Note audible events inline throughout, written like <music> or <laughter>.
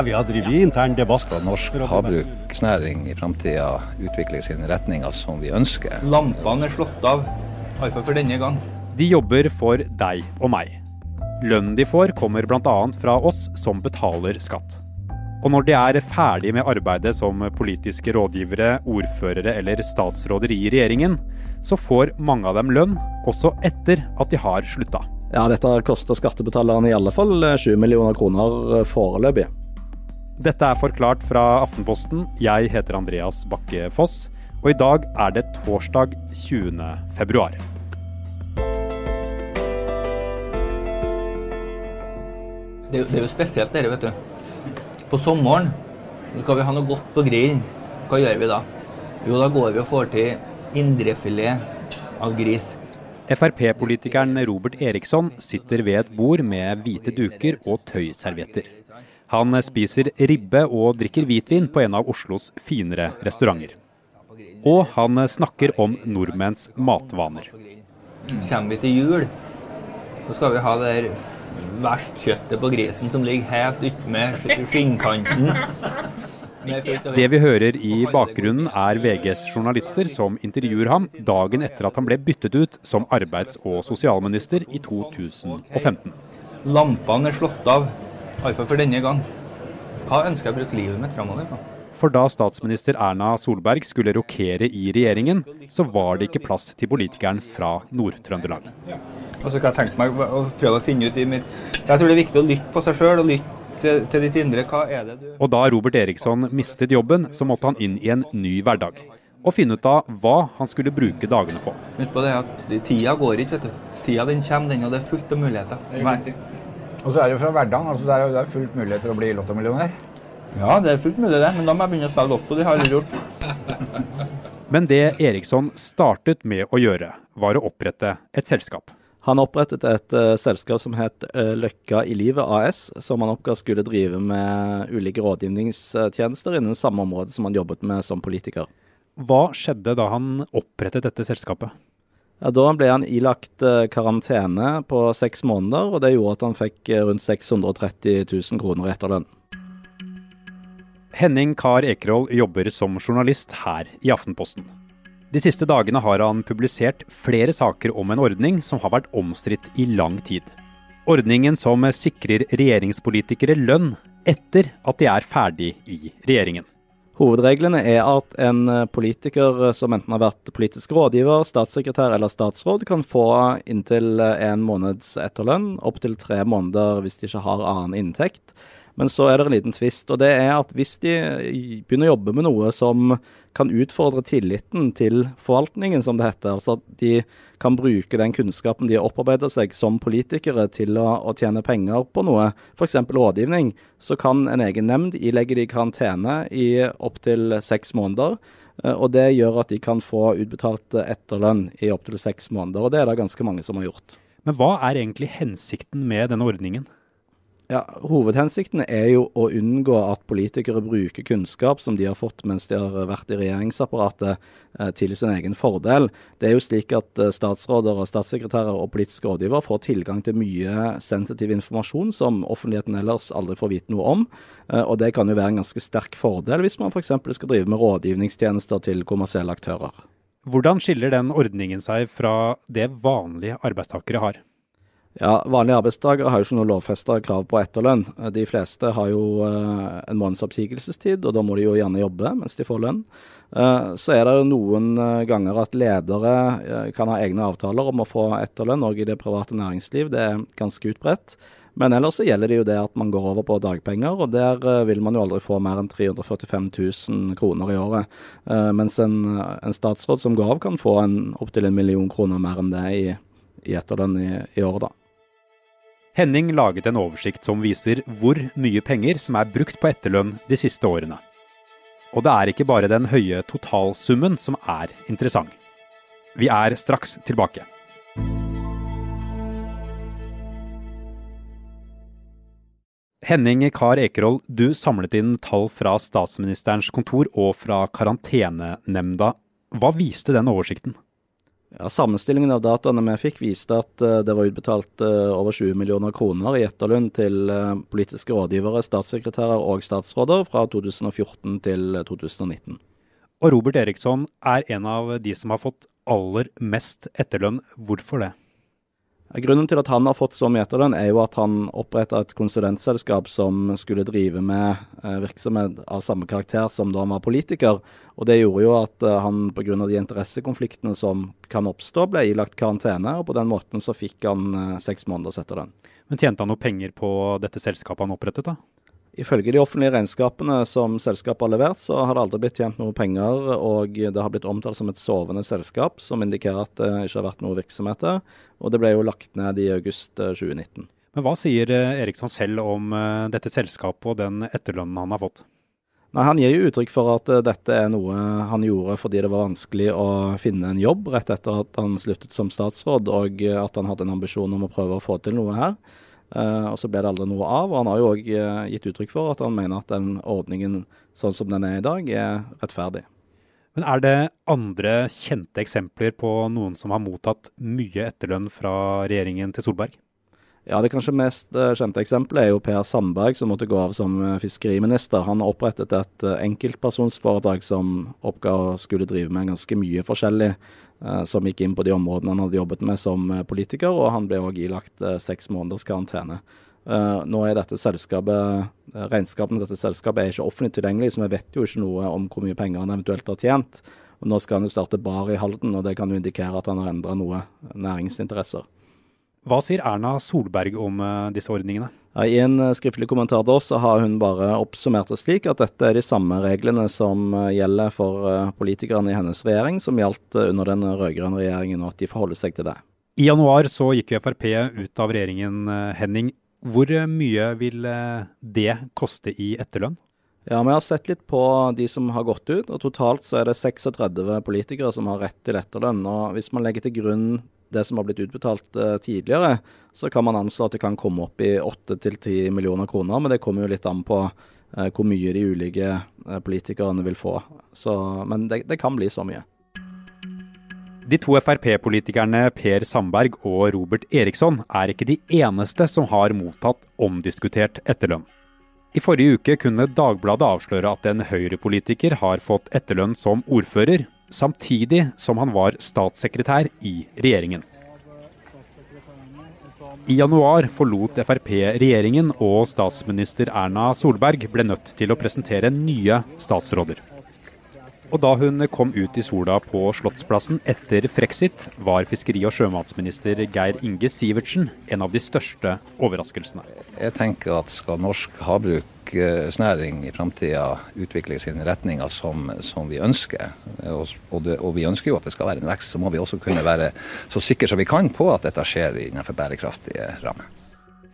Vi har drevet intern debatt. Skal norsk havbruksnæring i framtida utvikle sine retninger som vi ønsker? Lampene er slått av, iallfall for denne gang. De jobber for deg og meg. Lønnen de får kommer bl.a. fra oss som betaler skatt. Og når de er ferdig med arbeidet som politiske rådgivere, ordførere eller statsråder i regjeringen, så får mange av dem lønn også etter at de har slutta. Ja, dette koster skattebetalerne i alle fall 7 millioner kroner foreløpig. Dette er forklart fra Aftenposten. Jeg heter Andreas Bakke Foss, og i dag er det torsdag 20. februar. Det, det er jo spesielt dere, vet du. På sommeren skal vi ha noe godt på grillen. Hva gjør vi da? Jo, da går vi og får til indrefilet av gris. Frp-politikeren Robert Eriksson sitter ved et bord med hvite duker og tøyservietter. Han spiser ribbe og drikker hvitvin på en av Oslos finere restauranter. Og han snakker om nordmenns matvaner. Kommer vi til jul, så skal vi ha det der verst kjøttet på grisen som ligger helt utmed skinnkanten. Det vi hører i bakgrunnen er VGs journalister som intervjuer ham dagen etter at han ble byttet ut som arbeids- og sosialminister i 2015. Lampene er slått av, iallfall for denne gang. Hva ønsker jeg å bruke livet mitt framover på? For da statsminister Erna Solberg skulle rokere i regjeringen, så var det ikke plass til politikeren fra Nord-Trøndelag. Og så kan jeg tenke meg å prøve å finne ut i mitt Jeg tror det er viktig å lytte på seg sjøl og lytte til, til ditt indre. Hva er det du Og da Robert Eriksson mistet jobben, så måtte han inn i en ny hverdag. Og finne ut av hva han skulle bruke dagene på. Husk på det at tida går ikke, vet du. Tida den kommer, den, og det er fullt av muligheter. Det riktig. Og så er det jo fra hverdagen. altså Det er jo det er fullt mulighet til å bli lottomillionær. Ja, det er fullt mulig det, men da må jeg begynne å spille lotto. Det har jeg gjort. <laughs> Men det Eriksson startet med å gjøre, var å opprette et selskap. Han opprettet et uh, selskap som het uh, Løkka i livet AS, som han oppga skulle drive med ulike rådgivningstjenester innen samme område som han jobbet med som politiker. Hva skjedde da han opprettet dette selskapet? Da ble han ilagt eh, karantene på seks måneder, og det gjorde at han fikk eh, rundt 630 000 kroner i etterlønn. Henning Kar Ekerhold jobber som journalist her i Aftenposten. De siste dagene har han publisert flere saker om en ordning som har vært omstridt i lang tid. Ordningen som sikrer regjeringspolitikere lønn etter at de er ferdig i regjeringen. Hovedreglene er at en politiker som enten har vært politisk rådgiver, statssekretær eller statsråd, kan få inntil en måneds etterlønn, opptil tre måneder hvis de ikke har annen inntekt. Men så er det en liten tvist, og det er at hvis de begynner å jobbe med noe som kan utfordre tilliten til forvaltningen, som det heter, altså at de kan bruke den kunnskapen de har opparbeida seg som politikere til å, å tjene penger på noe, f.eks. rådgivning, så kan en egen nemnd ilegge de karantene i opptil seks måneder. eh, Og det gjør at de kan få utbetalt eh, etterlønn i opptil seks måneder, og det er det ganske mange som har gjort. Men hva er egentlig hensikten med denne ordningen? Ja, Hovedhensikten er jo å unngå at politikere bruker kunnskap som de har fått mens de har vært i regjeringsapparatet eh, til sin egen fordel. Det er jo slik at eh, statsråder og statssekretærer og politiske rådgiver får tilgang til mye sensitiv informasjon som offentligheten ellers aldri får vite noe om. Eh, og det kan jo være en ganske sterk fordel hvis man f.eks. skal drive med rådgivningstjenester til kommersielle aktører. Hvordan skiller den ordningen seg fra det vanlige arbeidstakere har? Ja, Vanlige arbeidstakere har jo ikke noe lovfesta krav på etterlønn. De fleste har jo eh, en måneds oppsigelsestid, og da må de jo gjerne jobbe mens de får lønn. Eh, så er det jo noen eh, ganger at ledere kan ha egne avtaler om å få etterlønn, òg i det private næringsliv. Det er ganske utbredt. Men ellers så gjelder det jo det at man går over på dagpenger, og der vil man jo aldri få mer enn 345 000 kroner i året. Mens en, en statsråd som går av, kan få opptil en million kroner mer enn det i, i etterlønn i, i året, da. Henning laget en oversikt som viser hvor mye penger som er brukt på etterlønn de siste årene. Og det er ikke bare den høye totalsummen som er interessant. Vi er straks tilbake. Henning Kar Ekerhold, du samlet inn tall fra statsministerens kontor og fra karantenenemnda. Hva viste den oversikten? Ja, Sammenstillingen av dataene vi fikk, viste at uh, det var utbetalt uh, over 20 millioner kroner i etterlønn til uh, politiske rådgivere, statssekretærer og statsråder fra 2014 til 2019. Og Robert Eriksson er en av de som har fått aller mest etterlønn. Hvorfor det? Grunnen til at han har fått så mye etterlønn, er jo at han oppretta et konsulentselskap som skulle drive med eh, virksomhet av samme karakter som da han var politiker. Og Det gjorde jo at eh, han pga. de interessekonfliktene som kan oppstå, ble ilagt karantene. og På den måten så fikk han eh, seks måneders etterlønn. Men tjente han noe penger på dette selskapet han opprettet? da? Ifølge de offentlige regnskapene som selskapet har levert, så har det aldri blitt tjent noe penger, og det har blitt omtalt som et sovende selskap, som indikerer at det ikke har vært noe virksomhet der. Og det ble jo lagt ned i august 2019. Eh, Men hva sier eh, Eriksson selv om eh, dette selskapet og den etterlønnen han har fått? Nei, Han gir jo uttrykk for at dette er noe han gjorde fordi det var vanskelig å finne en jobb rett etter at han sluttet som statsråd, og at han hadde en ambisjon om å prøve å få til noe her. Uh, og Så ble det aldri noe av. og Han har jo òg uh, gitt uttrykk for at han mener at den ordningen sånn som den er i dag, er rettferdig. Men er det andre kjente eksempler på noen som har mottatt mye etterlønn fra regjeringen til Solberg? Ja, Det kanskje mest uh, kjente eksempelet er jo Per Sandberg, som måtte gå av som fiskeriminister. Han opprettet et enkeltpersonsforetak som oppga å skulle drive med ganske mye forskjellig Eh, som gikk inn på de områdene han hadde jobbet med som eh, politiker, og han ble òg ilagt eh, seks måneders karantene. Nå er dette selskapet, Regnskapene dette selskapet er ikke offentlig tilgjengelig, så vi vet jo ikke noe om hvor mye penger han eventuelt har tjent. Og Nå skal han jo starte bar i Halden, og det kan jo indikere at han har endra noe næringsinteresser. Hva sier Erna Solberg om disse ordningene? I en eh, skriftlig kommentar da så har hun bare oppsummert det slik at dette er de samme reglene som eh, gjelder for eh, politikerne i hennes regjering, som gjaldt under den rød-grønne regjeringen, og at de forholder seg til det. I januar så gikk Frp ut av regjeringen, Henning. Hvor mye vil det koste i etterlønn? Ja, Vi har sett litt på de som har gått ut. og Totalt så er det 36 politikere som har rett til etterlønn. og Hvis man legger til grunn det som har blitt utbetalt uh, tidligere, så kan man anslå at det kan komme opp i 8-10 millioner kroner. Men det kommer jo litt an på uh, hvor mye de ulike uh, politikerne vil få. Så, men det, det kan bli så mye. De to Frp-politikerne Per Sandberg og Robert Eriksson er ikke de eneste som har mottatt omdiskutert etterlønn. I forrige uke kunne Dagbladet avsløre at en Høyre-politiker har fått etterlønn som ordfører, samtidig som han var statssekretær i regjeringen. I januar forlot Frp regjeringen, og statsminister Erna Solberg ble nødt til å presentere nye statsråder. Og da hun kom ut i sola på Slottsplassen etter Frexit, var fiskeri- og sjømatsminister Geir Inge Sivertsen en av de største overraskelsene. Jeg tenker at skal norsk havbruksnæring i framtida utvikle sine retninger som, som vi ønsker, og, og, det, og, vi ønsker jo at det skal være en vekst, så må vi også kunne være så sikre som vi kan på at dette skjer innenfor bærekraftige rammer.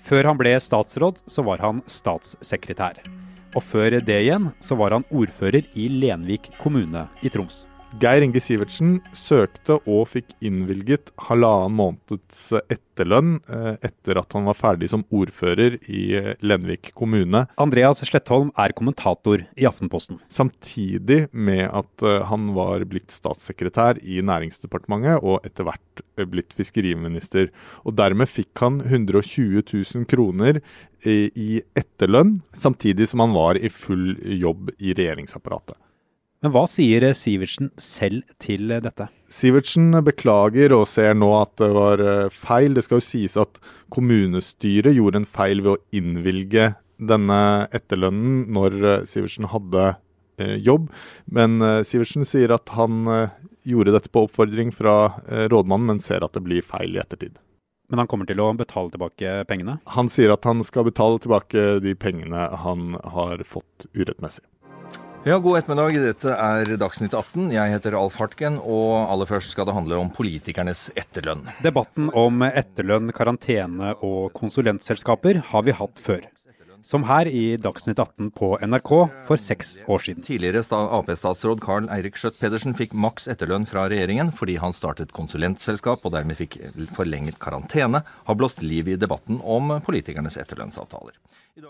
Før han ble statsråd, så var han statssekretær. Og før det igjen så var han ordfører i Lenvik kommune i Troms. Geir Inge Sivertsen søkte og fikk innvilget halvannen måneds etterlønn eh, etter at han var ferdig som ordfører i eh, Lenvik kommune. Andreas Slettholm er kommentator i Aftenposten. Samtidig med at eh, han var blitt statssekretær i Næringsdepartementet og etter hvert blitt fiskeriminister. Og dermed fikk han 120 000 kroner i etterlønn, samtidig som han var i full jobb i regjeringsapparatet. Men hva sier Sivertsen selv til dette? Sivertsen beklager og ser nå at det var eh, feil. Det skal jo sies at kommunestyret gjorde en feil ved å innvilge denne etterlønnen når eh, Sivertsen hadde eh, jobb. Men Sivertsen sier at han gjorde dette på oppfordring fra rådmannen, men ser at det blir feil i ettertid. Men han kommer til å betale tilbake pengene? Han sier at han skal betale tilbake de pengene han har fått urettmessig. Ja, God ettermiddag. Dette er Dagsnytt 18. Jeg heter Alf Hartgen, og aller først skal det handle om politikernes etterlønn. Debatten om etterlønn, karantene og konsulentselskaper har vi hatt før. Som her i Dagsnytt 18 på NRK for seks år siden. Tidligere Ap-statsråd Carl Eirik Skjøtt Pedersen fikk maks etterlønn fra regjeringen fordi han startet konsulentselskap og dermed fikk forlenget karantene, har blåst liv i debatten om politikernes etterlønnsavtaler.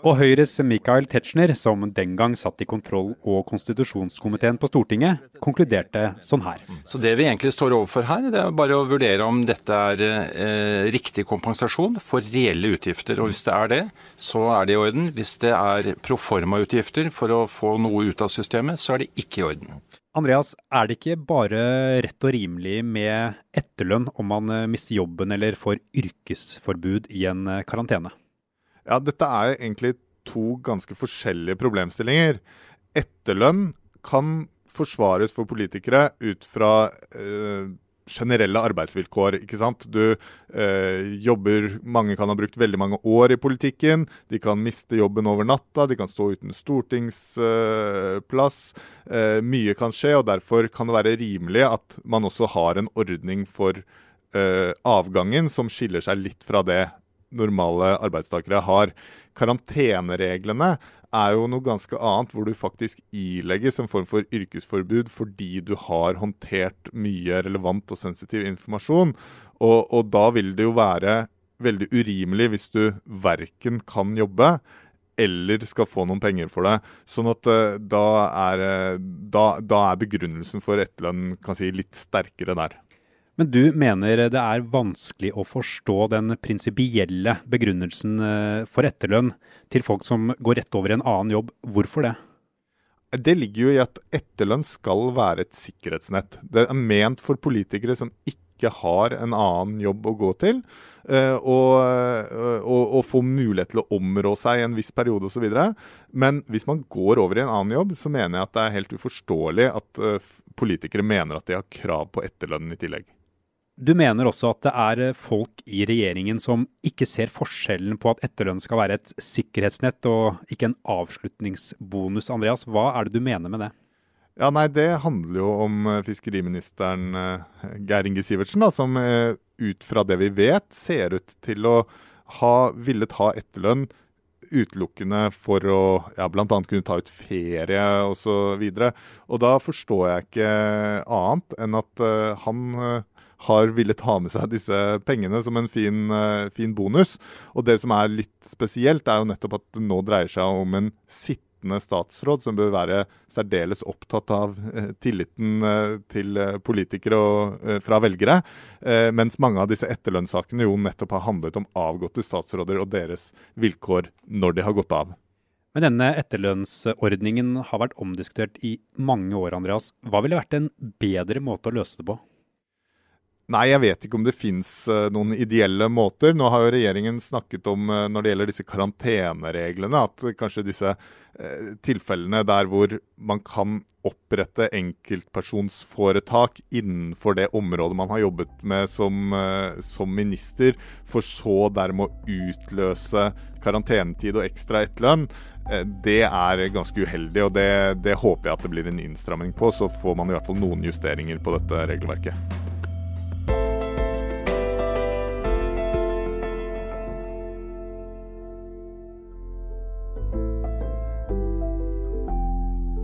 Og Høyres Michael Tetzschner, som den gang satt i kontroll- og konstitusjonskomiteen på Stortinget, konkluderte sånn her. Så Det vi egentlig står overfor her, det er bare å vurdere om dette er eh, riktig kompensasjon for reelle utgifter. Og hvis det er det, så er det i orden. Hvis det er proforma-utgifter for å få noe ut av systemet, så er det ikke i orden. Andreas, er det ikke bare rett og rimelig med etterlønn om man eh, mister jobben eller får yrkesforbud i en eh, karantene? Ja, dette er egentlig to ganske forskjellige problemstillinger. Etterlønn kan forsvares for politikere ut fra eh, generelle arbeidsvilkår. ikke sant? Du eh, jobber Mange kan ha brukt veldig mange år i politikken. De kan miste jobben over natta, de kan stå uten stortingsplass. Eh, mye kan skje, og derfor kan det være rimelig at man også har en ordning for eh, avgangen som skiller seg litt fra det normale arbeidstakere har. Karantenereglene er jo noe ganske annet, hvor du faktisk ilegges en form for yrkesforbud fordi du har håndtert mye relevant og sensitiv informasjon. Og, og da vil det jo være veldig urimelig hvis du verken kan jobbe eller skal få noen penger for det. Sånn at uh, da, er, da, da er begrunnelsen for etterlønn si, litt sterkere der. Men du mener det er vanskelig å forstå den prinsipielle begrunnelsen eh, for etterlønn til folk som går rett over i en annen jobb. Hvorfor det? Det ligger jo i at etterlønn skal være et sikkerhetsnett. Det er ment for politikere som ikke har en annen jobb å gå til, eh, og, eh, og, og få mulighet til å områ seg i en viss periode osv. Men hvis man går over i en annen jobb, så mener jeg at det er helt uforståelig at politikere mener at de har krav på etterlønn i tillegg. Du mener også at det er eh, folk i regjeringen som ikke ser forskjellen på at etterlønn skal være et sikkerhetsnett og ikke en avslutningsbonus. Andreas, hva er det du mener med det? Ja, nei, Det handler jo om eh, fiskeriministeren uh, Geir Inge Sivertsen, da, som ut fra det vi vet, ser ut til å ha villet ha etterlønn utelukkende for å ja, bl.a. kunne ta ut ferie osv. Og, så og da forstår jeg ikke annet enn at uh, han har villet ha med seg disse pengene som en fin, uh, fin, bonus. Og det som er litt spesielt, er jo nettopp at det nå dreier seg om en sittende statsråd som bør være særdeles opptatt av uh, tilliten uh, til politikere og fra velgere. mens mange av disse etterlønnssakene jo nettopp har handlet om avgåtte statsråder og deres vilkår når de har gått av. Men denne etterlønnsordningen har vært omdiskutert i mange år, Andreas. Hva ville vært en bedre måte å løse det på? Nei, jeg vet ikke om det fins eh, noen ideelle måter. Nå har jo regjeringen snakket om, uh, når det gjelder disse karantenereglene, at kanskje disse tilfellene der hvor man kan opprette enkeltpersonsforetak innenfor det området man har jobbet med som, som minister, for så dermed å utløse karantenetid og ekstra etterlønn, det er ganske uheldig. og det, det håper jeg at det blir en innstramming på. Så får man i hvert fall noen justeringer på dette regelverket.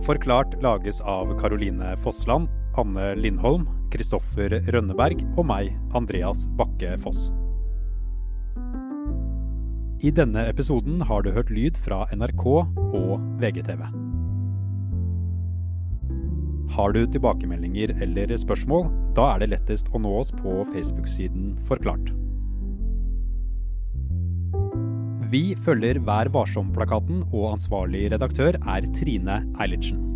Forklart lages av Caroline Fossland, Anne Lindholm, Kristoffer Rønneberg og meg, Andreas Bakke Foss. I denne episoden har du hørt lyd fra NRK og VGTV. Har du tilbakemeldinger eller spørsmål, da er det lettest å nå oss på Facebook-siden Forklart. Vi følger Vær varsom-plakaten, og ansvarlig redaktør er Trine Eilertsen.